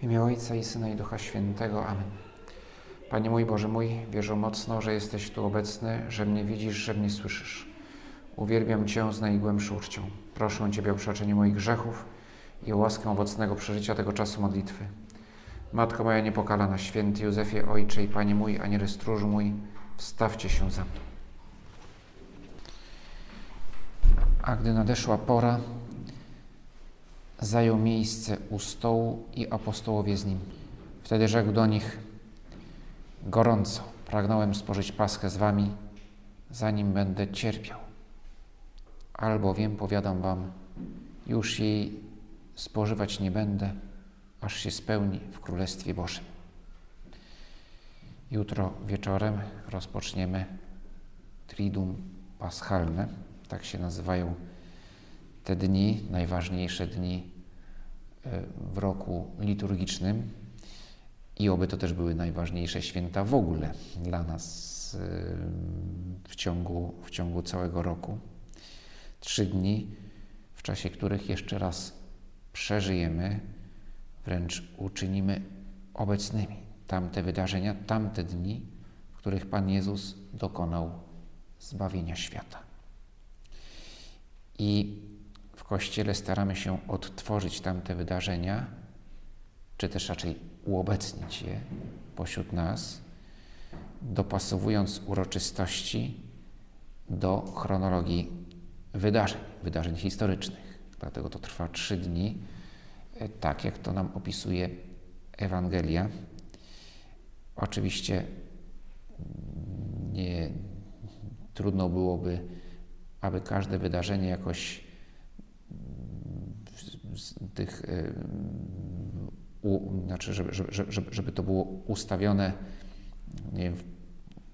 W imię Ojca i Syna i Ducha Świętego. Amen. Panie mój, Boże mój, wierzę mocno, że jesteś tu obecny, że mnie widzisz, że mnie słyszysz. Uwielbiam Cię z najgłębszą uczcią. Proszę Ciebie o przebaczenie moich grzechów i o łaskę owocnego przeżycia tego czasu modlitwy. Matko moja niepokalana, święty Józefie, Ojcze i Panie mój, Aniele stróż mój, wstawcie się za mną. A gdy nadeszła pora, zajął miejsce u stołu i apostołowie z nim. Wtedy rzekł do nich: Gorąco pragnąłem spożyć paschę z wami, zanim będę cierpiał. Albowiem, powiadam wam, już jej spożywać nie będę, aż się spełni w Królestwie Bożym. Jutro wieczorem rozpoczniemy Triduum Paschalne, tak się nazywają te dni, najważniejsze dni e, w roku liturgicznym i oby to też były najważniejsze święta w ogóle dla nas e, w ciągu, w ciągu całego roku. Trzy dni, w czasie których jeszcze raz przeżyjemy, wręcz uczynimy obecnymi tamte wydarzenia, tamte dni, w których Pan Jezus dokonał zbawienia świata. I Kościele staramy się odtworzyć tamte wydarzenia, czy też raczej uobecnić je pośród nas, dopasowując uroczystości do chronologii wydarzeń, wydarzeń historycznych. Dlatego to trwa trzy dni, e, tak jak to nam opisuje Ewangelia. Oczywiście nie trudno byłoby, aby każde wydarzenie jakoś tych, y, u, znaczy, żeby, żeby, żeby, żeby to było ustawione nie wiem, w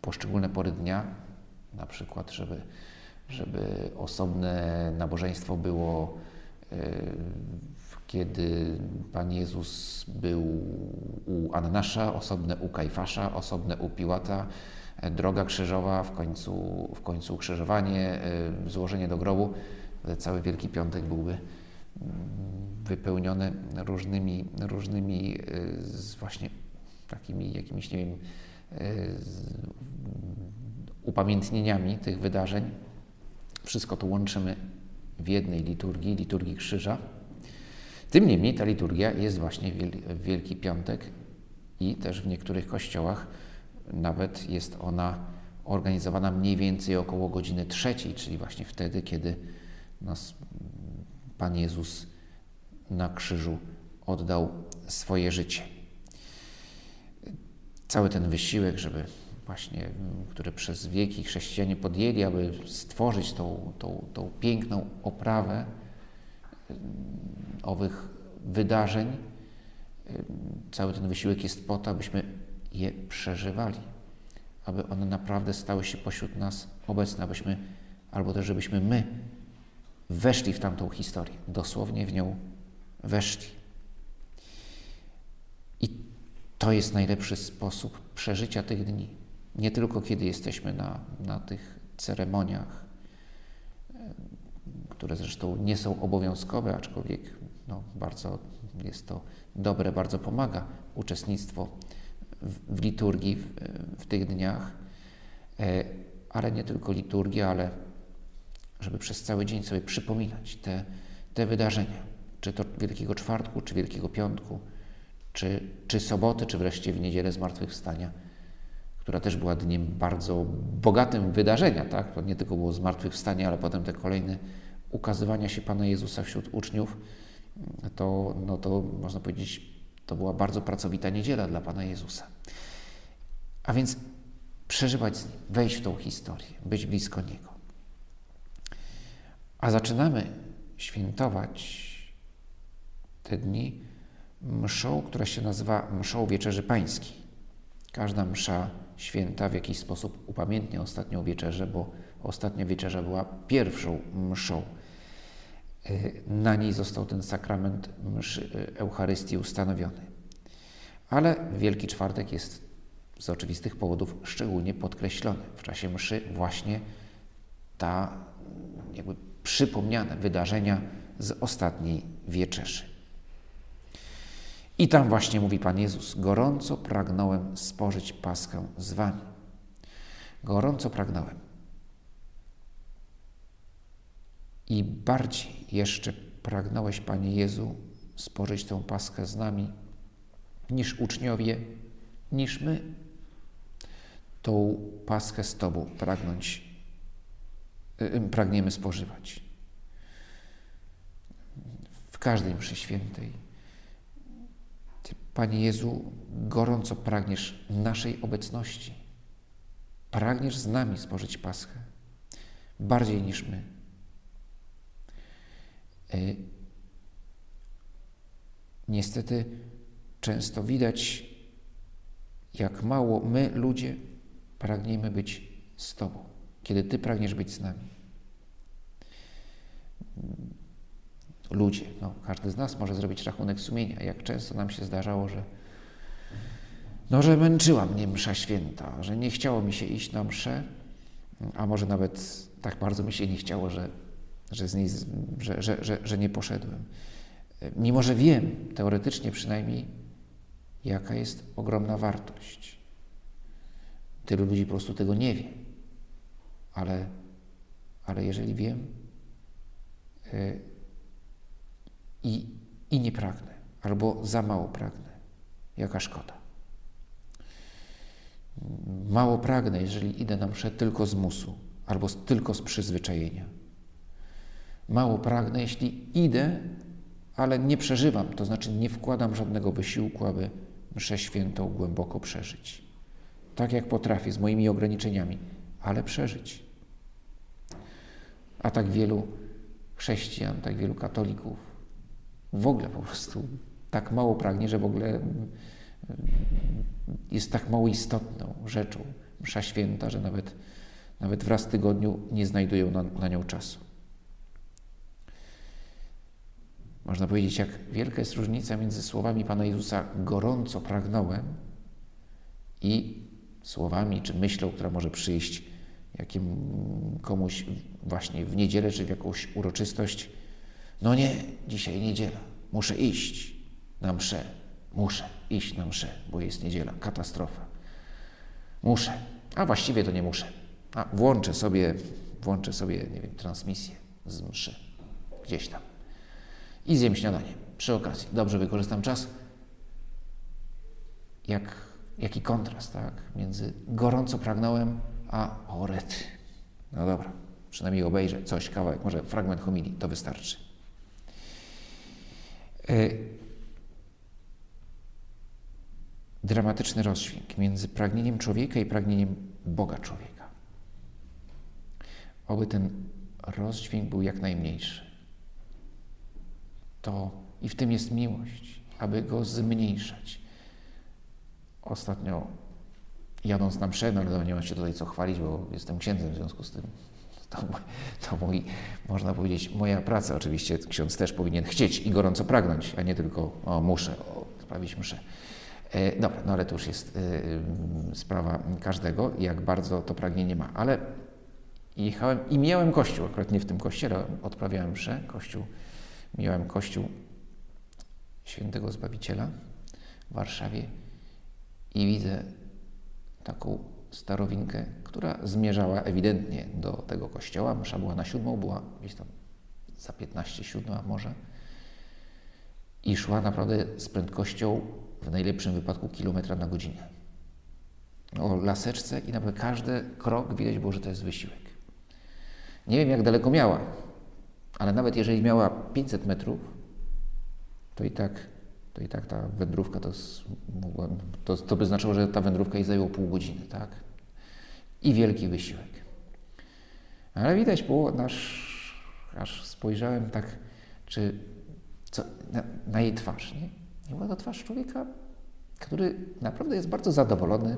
poszczególne pory dnia, na przykład, żeby, żeby osobne nabożeństwo było, y, kiedy Pan Jezus był u Annasza, osobne u Kajfasza, osobne u Piłata, droga krzyżowa, w końcu, w końcu ukrzyżowanie, y, złożenie do grobu. Cały Wielki Piątek byłby wypełnione różnymi, różnymi y, właśnie takimi jakimiś, nie wiem, y, upamiętnieniami tych wydarzeń. Wszystko to łączymy w jednej liturgii, liturgii krzyża. Tym niemniej ta liturgia jest właśnie w Wielki Piątek i też w niektórych kościołach nawet jest ona organizowana mniej więcej około godziny trzeciej, czyli właśnie wtedy, kiedy nas Pan Jezus na krzyżu oddał swoje życie. Cały ten wysiłek, żeby właśnie, który przez wieki chrześcijanie podjęli, aby stworzyć tą, tą, tą piękną oprawę owych wydarzeń, cały ten wysiłek jest po to, abyśmy je przeżywali, aby one naprawdę stały się pośród nas obecne, abyśmy, albo też żebyśmy my weszli w tamtą historię, dosłownie w nią weszli. I to jest najlepszy sposób przeżycia tych dni. Nie tylko kiedy jesteśmy na, na tych ceremoniach, które zresztą nie są obowiązkowe, aczkolwiek no, bardzo jest to dobre, bardzo pomaga uczestnictwo w, w liturgii w, w tych dniach, e, ale nie tylko liturgia, ale żeby przez cały dzień sobie przypominać te, te wydarzenia, czy to Wielkiego Czwartku, czy Wielkiego Piątku, czy, czy soboty, czy wreszcie w niedzielę Zmartwychwstania, która też była dniem bardzo bogatym wydarzenia, tak? To nie tylko było Zmartwychwstanie, ale potem te kolejne ukazywania się Pana Jezusa wśród uczniów, to, no to można powiedzieć, to była bardzo pracowita niedziela dla Pana Jezusa. A więc przeżywać z Nim, wejść w tą historię, być blisko Niego. A zaczynamy świętować te dni mszą, która się nazywa mszą Wieczerzy Pańskiej. Każda msza święta w jakiś sposób upamiętnia ostatnią wieczerzę, bo ostatnia wieczerza była pierwszą mszą. Na niej został ten sakrament mszy Eucharystii ustanowiony. Ale Wielki Czwartek jest z oczywistych powodów szczególnie podkreślony. W czasie mszy właśnie ta jakby przypomniane wydarzenia z ostatniej wieczerzy. I tam właśnie mówi Pan Jezus: Gorąco pragnąłem spożyć Paschę z Wami. Gorąco pragnąłem. I bardziej jeszcze pragnąłeś, Panie Jezu, spożyć tę Paschę z nami, niż uczniowie, niż my. Tą Paschę z Tobą pragnąć, pragniemy spożywać. W każdej mszy świętej. Ty, Panie Jezu, gorąco pragniesz naszej obecności. Pragniesz z nami spożyć Paschę. Bardziej niż my. Yy, niestety często widać, jak mało my, ludzie, pragniemy być z Tobą, kiedy Ty pragniesz być z nami. Ludzie, no, każdy z nas może zrobić rachunek sumienia, jak często nam się zdarzało, że no, że męczyła mnie msza święta, że nie chciało mi się iść na mszę, a może nawet tak bardzo mi się nie chciało, że, że, z niej, że, że, że, że nie poszedłem. Mimo, że wiem, teoretycznie przynajmniej, jaka jest ogromna wartość. Tylu ludzi po prostu tego nie wie. Ale, ale jeżeli wiem yy, i, i nie pragnę, albo za mało pragnę, jaka szkoda. Mało pragnę, jeżeli idę na mszę tylko z musu, albo tylko z przyzwyczajenia. Mało pragnę, jeśli idę, ale nie przeżywam, to znaczy nie wkładam żadnego wysiłku, aby mszę świętą głęboko przeżyć. Tak jak potrafię, z moimi ograniczeniami, ale przeżyć. A tak wielu chrześcijan, tak wielu katolików w ogóle po prostu tak mało pragnie, że w ogóle mm, jest tak mało istotną rzeczą msza święta, że nawet, nawet wraz w tygodniu nie znajdują na, na nią czasu. Można powiedzieć, jak wielka jest różnica między słowami Pana Jezusa gorąco pragnąłem i słowami czy myślą, która może przyjść jakim komuś właśnie w niedzielę czy w jakąś uroczystość. No nie, dzisiaj niedziela, muszę iść na mszę, muszę iść na mszę, bo jest niedziela, katastrofa. Muszę, a właściwie to nie muszę. A włączę sobie, włączę sobie, nie wiem, transmisję z mszy gdzieś tam i zjem śniadanie przy okazji. Dobrze wykorzystam czas. Jak, jaki kontrast, tak? Między gorąco pragnąłem, a orety. No dobra, przynajmniej obejrzę coś, kawałek, może fragment homilii, to wystarczy. Yy. Dramatyczny rozdźwięk między pragnieniem człowieka i pragnieniem Boga człowieka. Oby ten rozdźwięk był jak najmniejszy to i w tym jest miłość, aby go zmniejszać. Ostatnio jadąc na mszę, no ale nie mam się tutaj co chwalić, bo jestem księdzem w związku z tym. To, to mój, można powiedzieć, moja praca. Oczywiście ksiądz też powinien chcieć i gorąco pragnąć, a nie tylko o, muszę o, sprawić mszę. E, dobra, no ale to już jest e, sprawa każdego, jak bardzo to pragnienie ma. Ale jechałem i miałem kościół, akurat nie w tym kościele, odprawiałem mszę, kościół Miałem kościół świętego Zbawiciela w Warszawie i widzę taką starowinkę, która zmierzała ewidentnie do tego kościoła. Msza była na siódmą, była gdzieś tam za 15 siódma może. I szła naprawdę z prędkością w najlepszym wypadku kilometra na godzinę. O laseczce i naprawdę każdy krok widać było, że to jest wysiłek. Nie wiem, jak daleko miała, ale nawet jeżeli miała 500 metrów, to i tak, to i tak ta wędrówka to, to, to by znaczyło, że ta wędrówka jej zajęła pół godziny, tak? I wielki wysiłek. Ale widać było, nasz, aż spojrzałem tak, czy co, na, na jej twarz, nie? I była to twarz człowieka, który naprawdę jest bardzo zadowolony.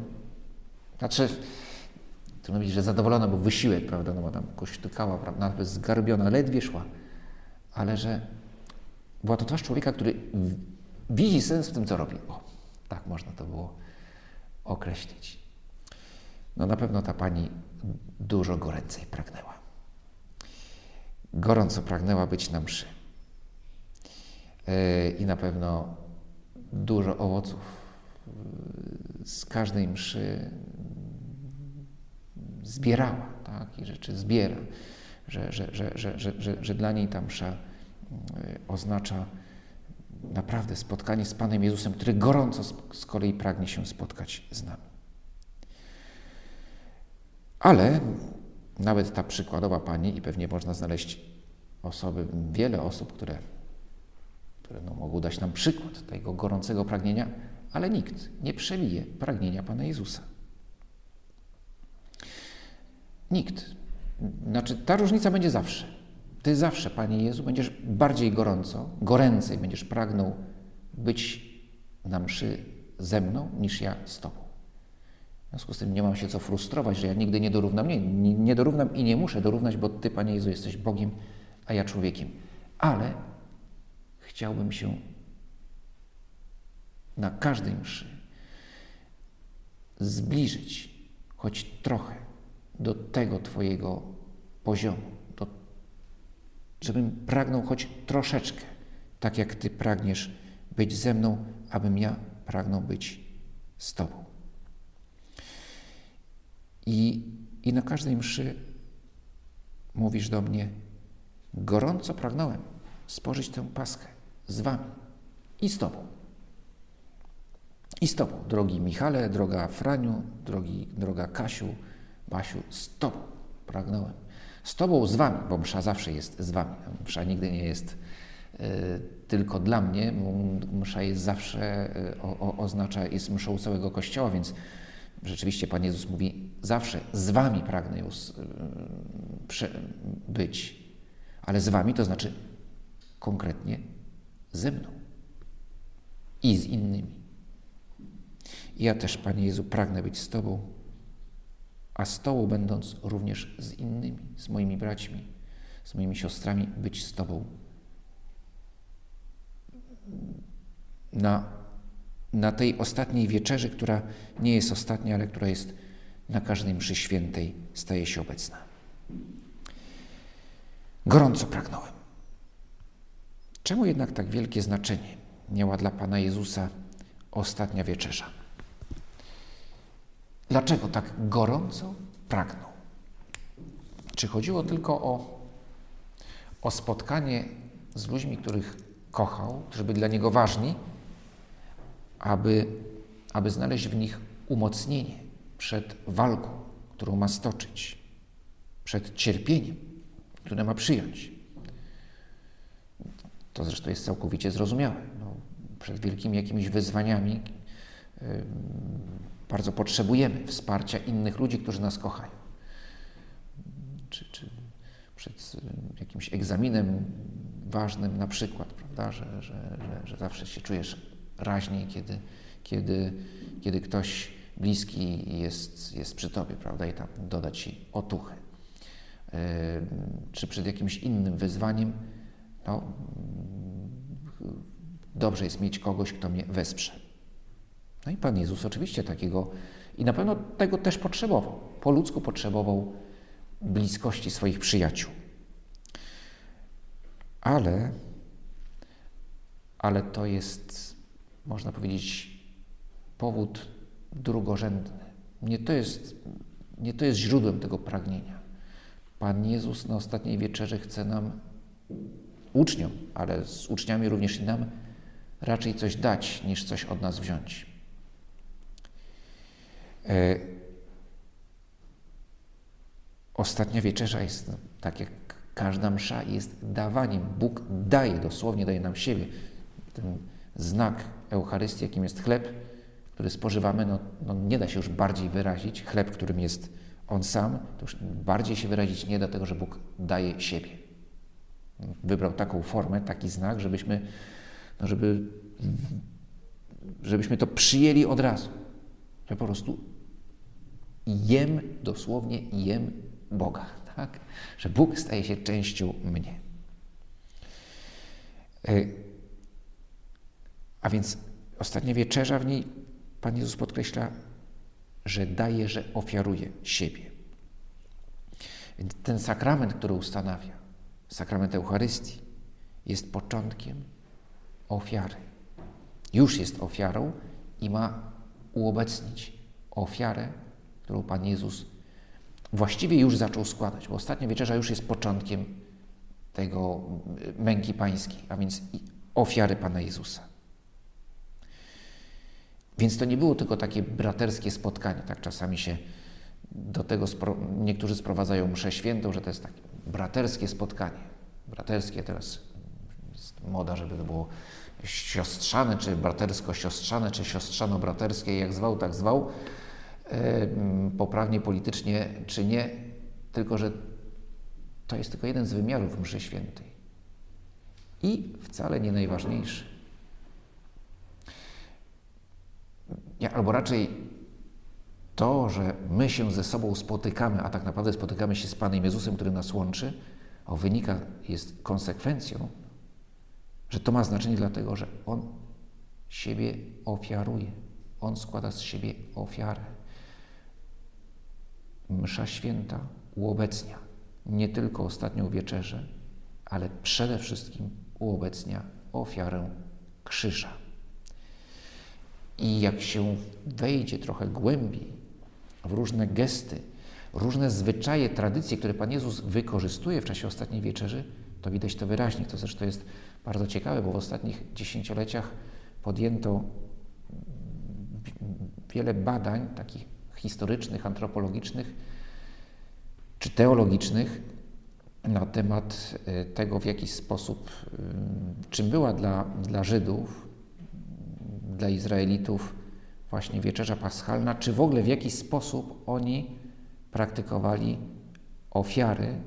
Znaczy, Trudno powiedzieć, że zadowolona, bo wysiłek, prawda, no bo tam kośtykała, prawda, zgarbiona, ledwie szła, ale że była to twarz człowieka, który widzi sens w tym, co robi. O, tak można to było określić. No na pewno ta pani dużo goręcej pragnęła. Gorąco pragnęła być na mszy. Yy, I na pewno dużo owoców z każdej mszy zbierała, tak? I rzeczy zbiera, że, że, że, że, że, że, że dla niej ta msza oznacza naprawdę spotkanie z Panem Jezusem, który gorąco z kolei pragnie się spotkać z nami. Ale nawet ta przykładowa pani, i pewnie można znaleźć osoby, wiele osób, które, które no, mogą dać nam przykład tego gorącego pragnienia, ale nikt nie przebije pragnienia Pana Jezusa. Nikt. Znaczy, ta różnica będzie zawsze. Ty zawsze, Panie Jezu, będziesz bardziej gorąco, goręcej będziesz pragnął być na mszy ze mną niż ja z Tobą. W związku z tym nie mam się co frustrować, że ja nigdy nie dorównam. Nie, nie, dorównam i nie muszę dorównać, bo Ty, Panie Jezu, jesteś Bogiem, a ja człowiekiem. Ale chciałbym się na każdej mszy zbliżyć choć trochę do tego Twojego poziomu, żebym pragnął choć troszeczkę, tak jak Ty pragniesz być ze mną, abym ja pragnął być z Tobą. I, I na każdej mszy mówisz do mnie, gorąco pragnąłem spożyć tę paskę z Wami i z Tobą. I z Tobą, drogi Michale, droga Franiu, drogi, droga Kasiu, Basiu, z Tobą pragnąłem. Z Tobą, z Wami, bo msza zawsze jest z Wami. Msza nigdy nie jest y, tylko dla mnie. Msza jest zawsze, y, o, oznacza, jest mszą całego Kościoła, więc rzeczywiście Pan Jezus mówi, zawsze z Wami pragnę już y, być. Ale z Wami to znaczy konkretnie ze mną i z innymi. Ja też, Panie Jezu, pragnę być z Tobą, a Tobą będąc również z innymi, z moimi braćmi, z moimi siostrami, być z Tobą na, na tej ostatniej wieczerzy, która nie jest ostatnia, ale która jest na każdej mszy świętej, staje się obecna. Gorąco pragnąłem. Czemu jednak tak wielkie znaczenie miała dla Pana Jezusa ostatnia wieczerza? Dlaczego tak gorąco pragnął? Czy chodziło tylko o, o spotkanie z ludźmi, których kochał, którzy byli dla niego ważni, aby, aby znaleźć w nich umocnienie przed walką, którą ma stoczyć, przed cierpieniem, które ma przyjąć? To zresztą jest całkowicie zrozumiałe. No, przed wielkimi jakimiś wyzwaniami, bardzo potrzebujemy wsparcia innych ludzi, którzy nas kochają. Czy, czy przed y, jakimś egzaminem ważnym na przykład, prawda, że, że, że, że zawsze się czujesz raźniej, kiedy, kiedy, kiedy ktoś bliski jest, jest przy tobie, prawda, i tam doda ci otuchy. Czy przed jakimś innym wyzwaniem, no, dobrze jest mieć kogoś, kto mnie wesprze. No i Pan Jezus oczywiście takiego i na pewno tego też potrzebował. Po ludzku potrzebował bliskości swoich przyjaciół. Ale, ale to jest, można powiedzieć, powód drugorzędny. Nie to jest, nie to jest źródłem tego pragnienia. Pan Jezus na ostatniej wieczerze chce nam, uczniom, ale z uczniami również i nam, raczej coś dać, niż coś od nas wziąć. E, ostatnia wieczerza jest, tak jak każda msza, jest dawaniem. Bóg daje, dosłownie daje nam siebie. Ten znak Eucharystii, jakim jest chleb, który spożywamy, no, no nie da się już bardziej wyrazić. Chleb, którym jest On sam, to już bardziej się wyrazić nie da tego, że Bóg daje siebie. Wybrał taką formę, taki znak, żebyśmy, no żeby, żebyśmy to przyjęli od razu. Że po prostu jem, dosłownie jem Boga, tak? Że Bóg staje się częścią mnie. E, a więc ostatnia wieczerza w niej Pan Jezus podkreśla, że daje, że ofiaruje siebie. Więc ten sakrament, który ustanawia, sakrament Eucharystii, jest początkiem ofiary. Już jest ofiarą i ma uobecnić ofiarę, którą Pan Jezus właściwie już zaczął składać, bo ostatnia wieczerza już jest początkiem tego męki pańskiej, a więc ofiary Pana Jezusa. Więc to nie było tylko takie braterskie spotkanie, tak czasami się do tego spro niektórzy sprowadzają mszę świętą, że to jest takie braterskie spotkanie. Braterskie teraz jest moda, żeby to było siostrzane, czy bratersko-siostrzane, czy siostrzano-braterskie, jak zwał, tak zwał, poprawnie politycznie, czy nie, tylko że to jest tylko jeden z wymiarów mszy świętej. I wcale nie najważniejszy. Albo raczej to, że my się ze sobą spotykamy, a tak naprawdę spotykamy się z Panem Jezusem, który nas łączy, a wynika, jest konsekwencją, że to ma znaczenie dlatego, że On siebie ofiaruje. On składa z siebie ofiarę. Msza święta uobecnia nie tylko ostatnią wieczerzę, ale przede wszystkim uobecnia ofiarę krzyża. I jak się wejdzie trochę głębiej w różne gesty, różne zwyczaje, tradycje, które Pan Jezus wykorzystuje w czasie ostatniej wieczerzy, to widać to wyraźnie. To zresztą jest bardzo ciekawe, bo w ostatnich dziesięcioleciach podjęto wiele badań takich historycznych, antropologicznych czy teologicznych na temat e, tego, w jaki sposób, e, czym była dla, dla Żydów, dla Izraelitów właśnie wieczerza paschalna, czy w ogóle w jaki sposób oni praktykowali ofiary, e,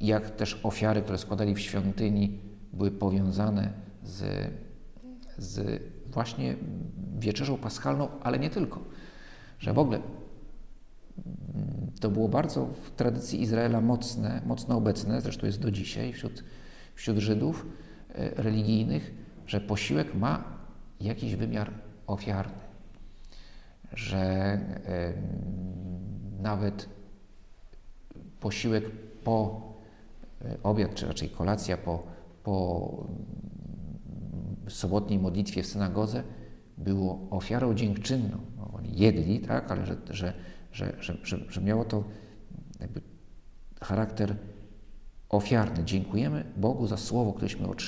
jak też ofiary, które składali w świątyni, były powiązane z, z właśnie wieczerzą paschalną, ale nie tylko. Że w ogóle to było bardzo w tradycji Izraela mocne, mocno obecne, zresztą jest do dzisiaj wśród, wśród Żydów e, religijnych, że posiłek ma jakiś wymiar ofiarny, że nawet posiłek po e, obiad, czy raczej kolacja po, po sobotniej modlitwie w synagodze było ofiarą dziękczynną. No, oni jedli, tak, ale że, że że, że, że, że miało to jakby charakter ofiarny. Dziękujemy Bogu za słowo, któreśmy od,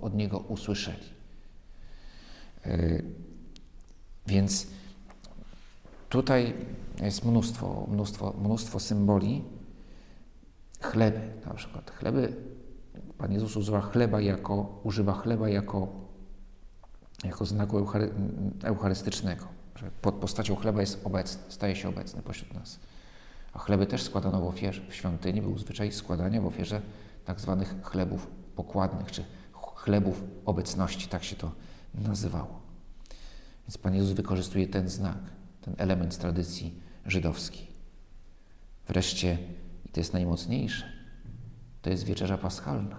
od Niego usłyszeli. E, więc tutaj jest mnóstwo, mnóstwo, mnóstwo symboli. Chleby na przykład. Chleby, Pan Jezus używa chleba jako, używa chleba jako, jako znaku eucharystycznego że pod postacią chleba jest obecny, staje się obecny pośród nas. A chleby też składano w ofierze. W świątyni był zwyczaj składania w ofierze tak zwanych chlebów pokładnych, czy chlebów obecności, tak się to nazywało. Więc Pan Jezus wykorzystuje ten znak, ten element z tradycji żydowskiej. Wreszcie, i to jest najmocniejsze, to jest wieczerza paschalna.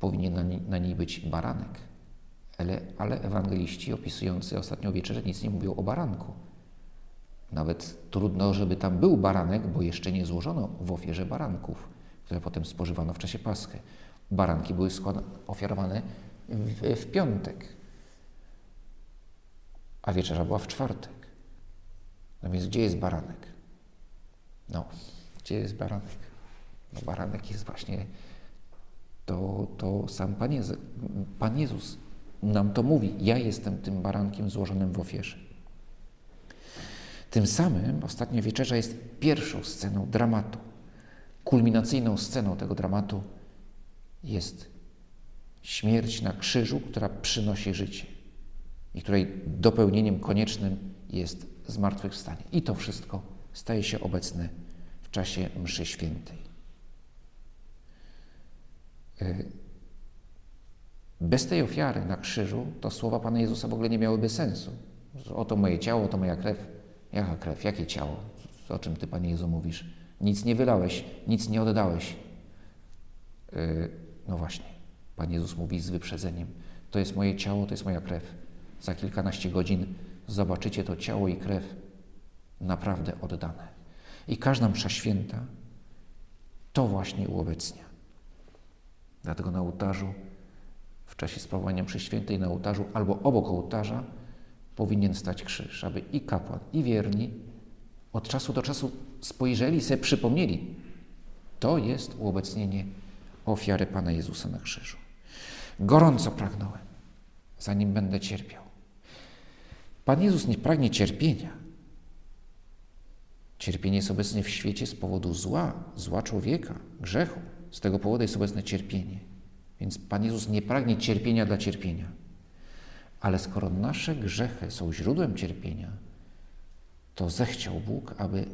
Powinien na niej, na niej być baranek ale, ale ewangeliści opisujący ostatnią wieczerzę nic nie mówią o baranku. Nawet trudno, żeby tam był baranek, bo jeszcze nie złożono w ofierze baranków, które potem spożywano w czasie Paschy. Baranki były ofiarowane w, w piątek, a wieczerza była w czwartek. No więc gdzie jest baranek? No, gdzie jest baranek? No baranek jest właśnie to, to sam Pan Jezus, Pan Jezus nam to mówi. Ja jestem tym barankiem złożonym w ofierze. Tym samym ostatnia wieczerza jest pierwszą sceną dramatu. Kulminacyjną sceną tego dramatu jest śmierć na krzyżu, która przynosi życie i której dopełnieniem koniecznym jest zmartwychwstanie. I to wszystko staje się obecne w czasie mszy świętej. Y, bez tej ofiary na krzyżu to słowa Pana Jezusa w ogóle nie miałyby sensu. Oto moje ciało, to moja krew. Jaka krew? Jakie ciało? O czym Ty, Panie Jezu, mówisz? Nic nie wylałeś, nic nie oddałeś. Yy, no właśnie, Pan Jezus mówi z wyprzedzeniem. To jest moje ciało, to jest moja krew. Za kilkanaście godzin zobaczycie to ciało i krew naprawdę oddane. I każda msza święta to właśnie uobecnia. Dlatego na ołtarzu w czasie sprawowania przy świętej na ołtarzu albo obok ołtarza powinien stać krzyż, aby i kapłan, i wierni od czasu do czasu spojrzeli sobie przypomnieli, to jest uobecnienie ofiary Pana Jezusa na krzyżu. Gorąco pragnąłem, zanim będę cierpiał. Pan Jezus nie pragnie cierpienia. Cierpienie jest obecne w świecie z powodu zła, zła człowieka, grzechu. Z tego powodu jest obecne cierpienie. Więc Pan Jezus nie pragnie cierpienia dla cierpienia. Ale skoro nasze grzechy są źródłem cierpienia, to zechciał Bóg, aby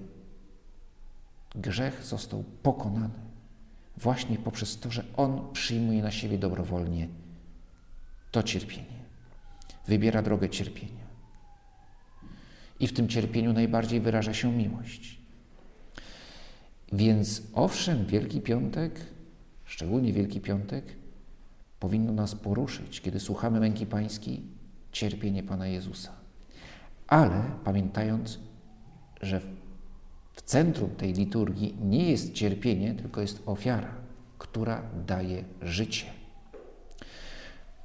grzech został pokonany właśnie poprzez to, że On przyjmuje na siebie dobrowolnie to cierpienie. Wybiera drogę cierpienia. I w tym cierpieniu najbardziej wyraża się miłość. Więc owszem, Wielki Piątek, szczególnie Wielki Piątek, powinno nas poruszyć, kiedy słuchamy męki Pańskiej, cierpienie Pana Jezusa. Ale pamiętając, że w centrum tej liturgii nie jest cierpienie, tylko jest ofiara, która daje życie.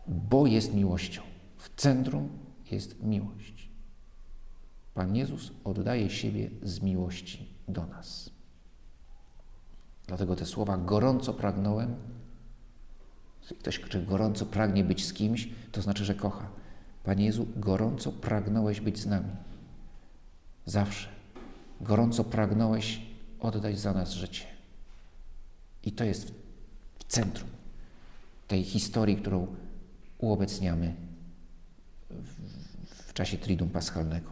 Bo jest miłością. W centrum jest miłość. Pan Jezus oddaje siebie z miłości do nas. Dlatego te słowa gorąco pragnąłem. Ktoś, kto gorąco pragnie być z kimś, to znaczy, że kocha. Panie Jezu, gorąco pragnąłeś być z nami. Zawsze. Gorąco pragnąłeś oddać za nas życie. I to jest w centrum tej historii, którą uobecniamy w, w czasie Triduum Paschalnego.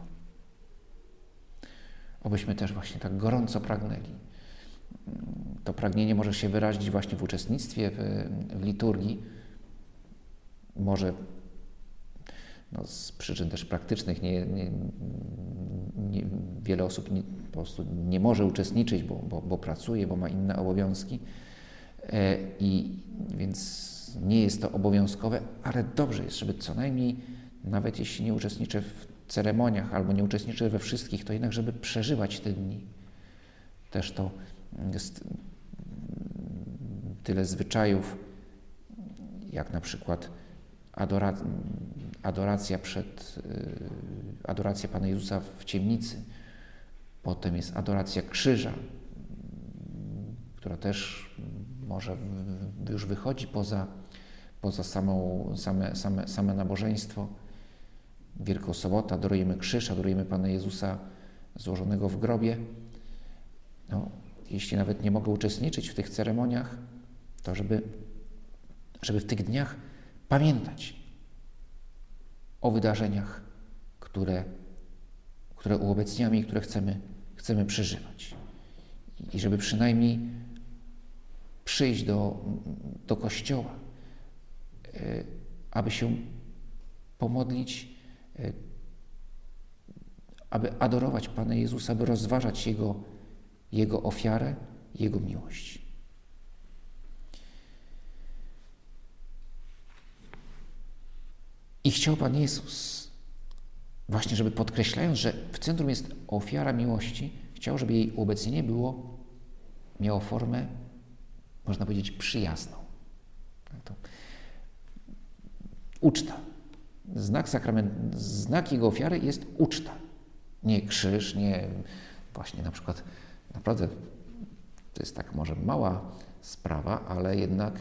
Obyśmy też właśnie tak gorąco pragnęli. To pragnienie może się wyrazić właśnie w uczestnictwie w, w liturgii. Może no, z przyczyn też praktycznych nie, nie, nie, wiele osób nie, po prostu nie może uczestniczyć, bo, bo, bo pracuje, bo ma inne obowiązki. E, I więc nie jest to obowiązkowe, ale dobrze jest, żeby co najmniej, nawet jeśli nie uczestniczę w ceremoniach albo nie uczestniczę we wszystkich, to jednak, żeby przeżywać te dni. Też to jest tyle zwyczajów, jak na przykład adora, adoracja przed y, adoracja Pana Jezusa w ciemnicy. Potem jest adoracja krzyża, która też może już wychodzi poza, poza samą, same, same, same nabożeństwo. Wielką Sobota adorujemy krzyż, adorujemy Pana Jezusa złożonego w grobie. No, jeśli nawet nie mogę uczestniczyć w tych ceremoniach, to żeby, żeby w tych dniach pamiętać o wydarzeniach, które, które uobecniamy i które chcemy, chcemy przeżywać. I żeby przynajmniej przyjść do, do kościoła, e, aby się pomodlić, e, aby adorować Pana Jezusa, aby rozważać Jego, Jego ofiarę, Jego miłość. I chciał Pan Jezus, właśnie żeby podkreślając, że w centrum jest ofiara miłości, chciał, żeby jej uobecnienie było, miało formę, można powiedzieć, przyjazną. To uczta. Znak, sakrament, znak jego ofiary jest uczta. Nie krzyż, nie właśnie na przykład, naprawdę to jest tak może mała sprawa, ale jednak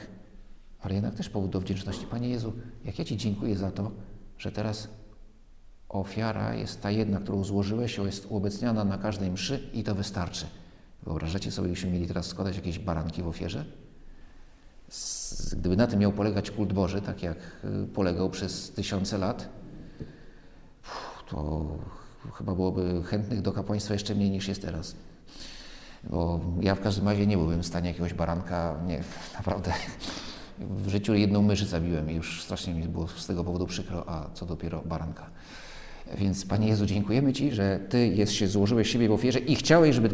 ale jednak też powód do wdzięczności. Panie Jezu, jak ja Ci dziękuję za to, że teraz ofiara jest ta jedna, którą złożyłeś, jest uobecniana na każdej mszy i to wystarczy. Wyobrażacie sobie, byśmy mieli teraz składać jakieś baranki w ofierze? Gdyby na tym miał polegać kult Boży, tak jak y, polegał przez tysiące lat, to chyba byłoby chętnych do kapłaństwa jeszcze mniej niż jest teraz. Bo ja w każdym razie nie byłbym w stanie jakiegoś baranka, nie, naprawdę w życiu jedną myszy zabiłem i już strasznie mi było z tego powodu przykro, a co dopiero baranka. Więc Panie Jezu, dziękujemy Ci, że Ty jest, się złożyłeś siebie w ofierze i chciałeś, żeby,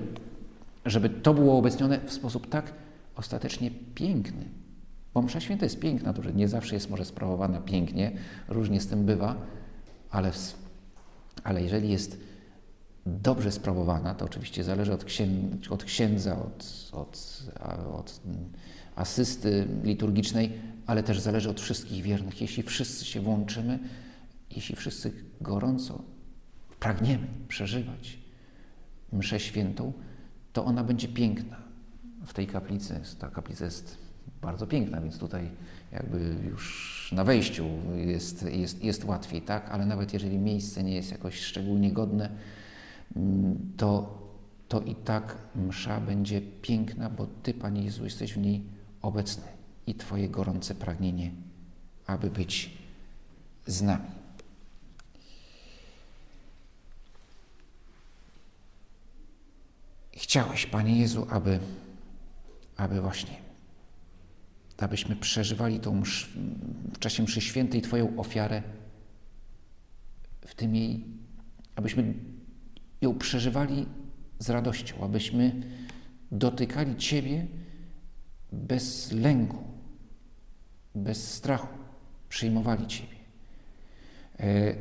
żeby to było obecnione w sposób tak ostatecznie piękny. Bo msza święta jest piękna, to że nie zawsze jest może sprawowana pięknie, różnie z tym bywa, ale, ale jeżeli jest dobrze sprawowana, to oczywiście zależy od, od księdza, od, od, od asysty liturgicznej, ale też zależy od wszystkich wiernych. Jeśli wszyscy się włączymy, jeśli wszyscy gorąco pragniemy przeżywać mszę świętą, to ona będzie piękna. W tej kaplicy, ta kaplica jest bardzo piękna, więc tutaj jakby już na wejściu jest, jest, jest łatwiej, tak? Ale nawet jeżeli miejsce nie jest jakoś szczególnie godne, to, to i tak msza będzie piękna, bo Ty, Panie Jezu, jesteś w niej obecny i Twoje gorące pragnienie, aby być z nami. Chciałeś, Panie Jezu, aby, aby właśnie, abyśmy przeżywali tą msz, w czasie mszy świętej Twoją ofiarę, w tym jej, abyśmy ją przeżywali z radością, abyśmy dotykali Ciebie bez lęku, bez strachu, przyjmowali Ciebie. E,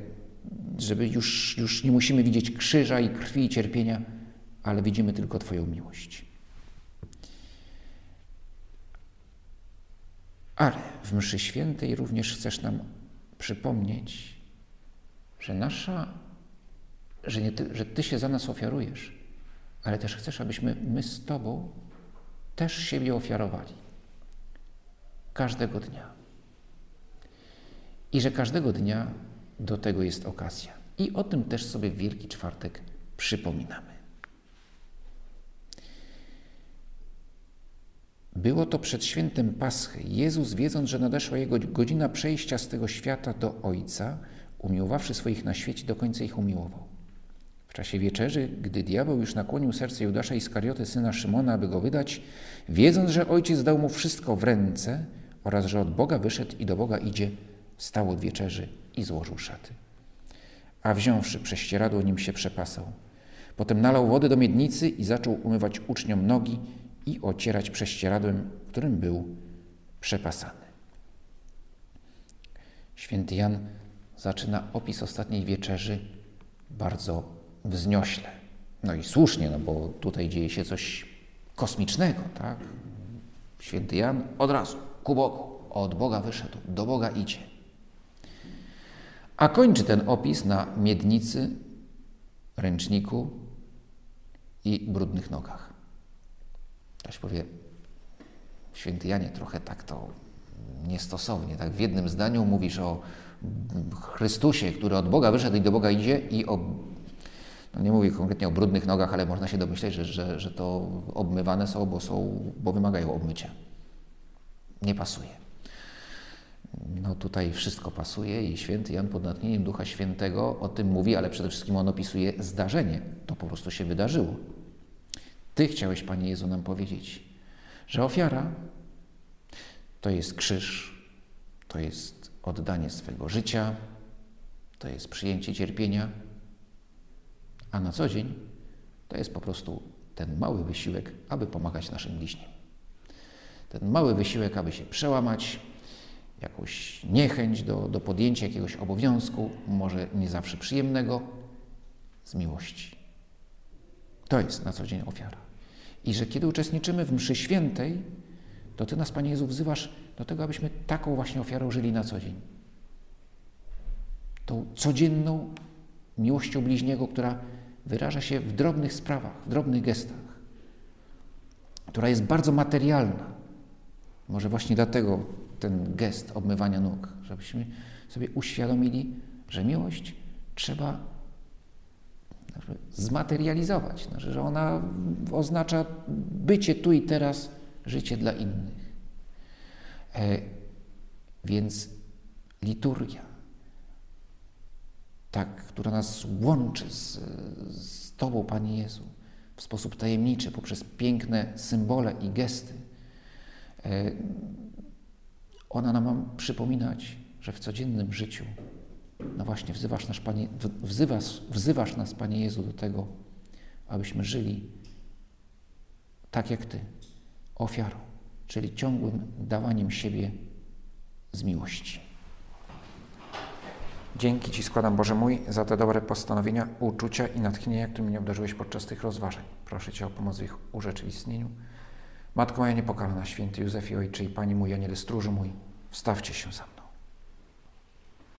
żeby już, już nie musimy widzieć krzyża i krwi i cierpienia, ale widzimy tylko Twoją miłość. Ale w mszy świętej również chcesz nam przypomnieć, że nasza, że, nie ty, że Ty się za nas ofiarujesz, ale też chcesz, abyśmy my z Tobą też siebie ofiarowali. Każdego dnia. I że każdego dnia do tego jest okazja. I o tym też sobie w Wielki Czwartek przypominamy. Było to przed świętem Paschy. Jezus, wiedząc, że nadeszła Jego godzina przejścia z tego świata do Ojca, umiłowawszy swoich na świecie, do końca ich umiłował. Czasie wieczerzy, gdy diabeł już nakłonił serce Judasza Iskarioty, syna Szymona, aby go wydać, wiedząc, że Ojciec dał mu wszystko w ręce oraz że od Boga wyszedł i do Boga idzie, wstał od wieczerzy i złożył szaty. A wziąwszy prześcieradło, nim się przepasał. Potem nalał wody do miednicy i zaczął umywać uczniom nogi i ocierać prześcieradłem, którym był przepasany. Święty Jan zaczyna opis ostatniej wieczerzy bardzo wzniośle. No i słusznie, no bo tutaj dzieje się coś kosmicznego, tak? Święty Jan od razu, ku Bogu, od Boga wyszedł, do Boga idzie. A kończy ten opis na miednicy, ręczniku i brudnych nogach. Ktoś powie, święty Janie, trochę tak to niestosownie. Tak w jednym zdaniu mówisz o Chrystusie, który od Boga wyszedł i do Boga idzie i o, nie mówię konkretnie o brudnych nogach, ale można się domyśleć, że, że, że to obmywane są, bo są, bo wymagają obmycia. Nie pasuje. No tutaj wszystko pasuje i święty Jan pod natchnieniem Ducha Świętego o tym mówi, ale przede wszystkim on opisuje zdarzenie. To po prostu się wydarzyło. Ty chciałeś, Panie Jezu, nam powiedzieć, że ofiara to jest krzyż, to jest oddanie swego życia, to jest przyjęcie cierpienia, a na co dzień to jest po prostu ten mały wysiłek, aby pomagać naszym bliźnim. Ten mały wysiłek, aby się przełamać, jakąś niechęć do, do podjęcia jakiegoś obowiązku, może nie zawsze przyjemnego, z miłości. To jest na co dzień ofiara. I że kiedy uczestniczymy w mszy świętej, to Ty nas, Panie Jezu, wzywasz do tego, abyśmy taką właśnie ofiarą żyli na co dzień. Tą codzienną miłością bliźniego, która wyraża się w drobnych sprawach, w drobnych gestach, która jest bardzo materialna. Może właśnie dlatego ten gest obmywania nóg, żebyśmy sobie uświadomili, że miłość trzeba zmaterializować, znaczy, że ona oznacza bycie tu i teraz, życie dla innych. E, więc liturgia, tak, która nas łączy z, z Tobą, Panie Jezu, w sposób tajemniczy, poprzez piękne symbole i gesty, e, ona nam przypominać, że w codziennym życiu no właśnie, wzywasz nas, Panie, wzywasz, wzywasz nas, Panie Jezu, do tego, abyśmy żyli tak jak Ty, ofiarą, czyli ciągłym dawaniem siebie z miłości. Dzięki Ci składam, Boże mój, za te dobre postanowienia, uczucia i natchnienia, które mnie obdarzyłeś podczas tych rozważań. Proszę Cię o pomoc w ich urzeczywistnieniu. Matko moja niepokalana, święty Józefie Ojcze i Pani mój, Aniele Stróży mój, Stawcie się za.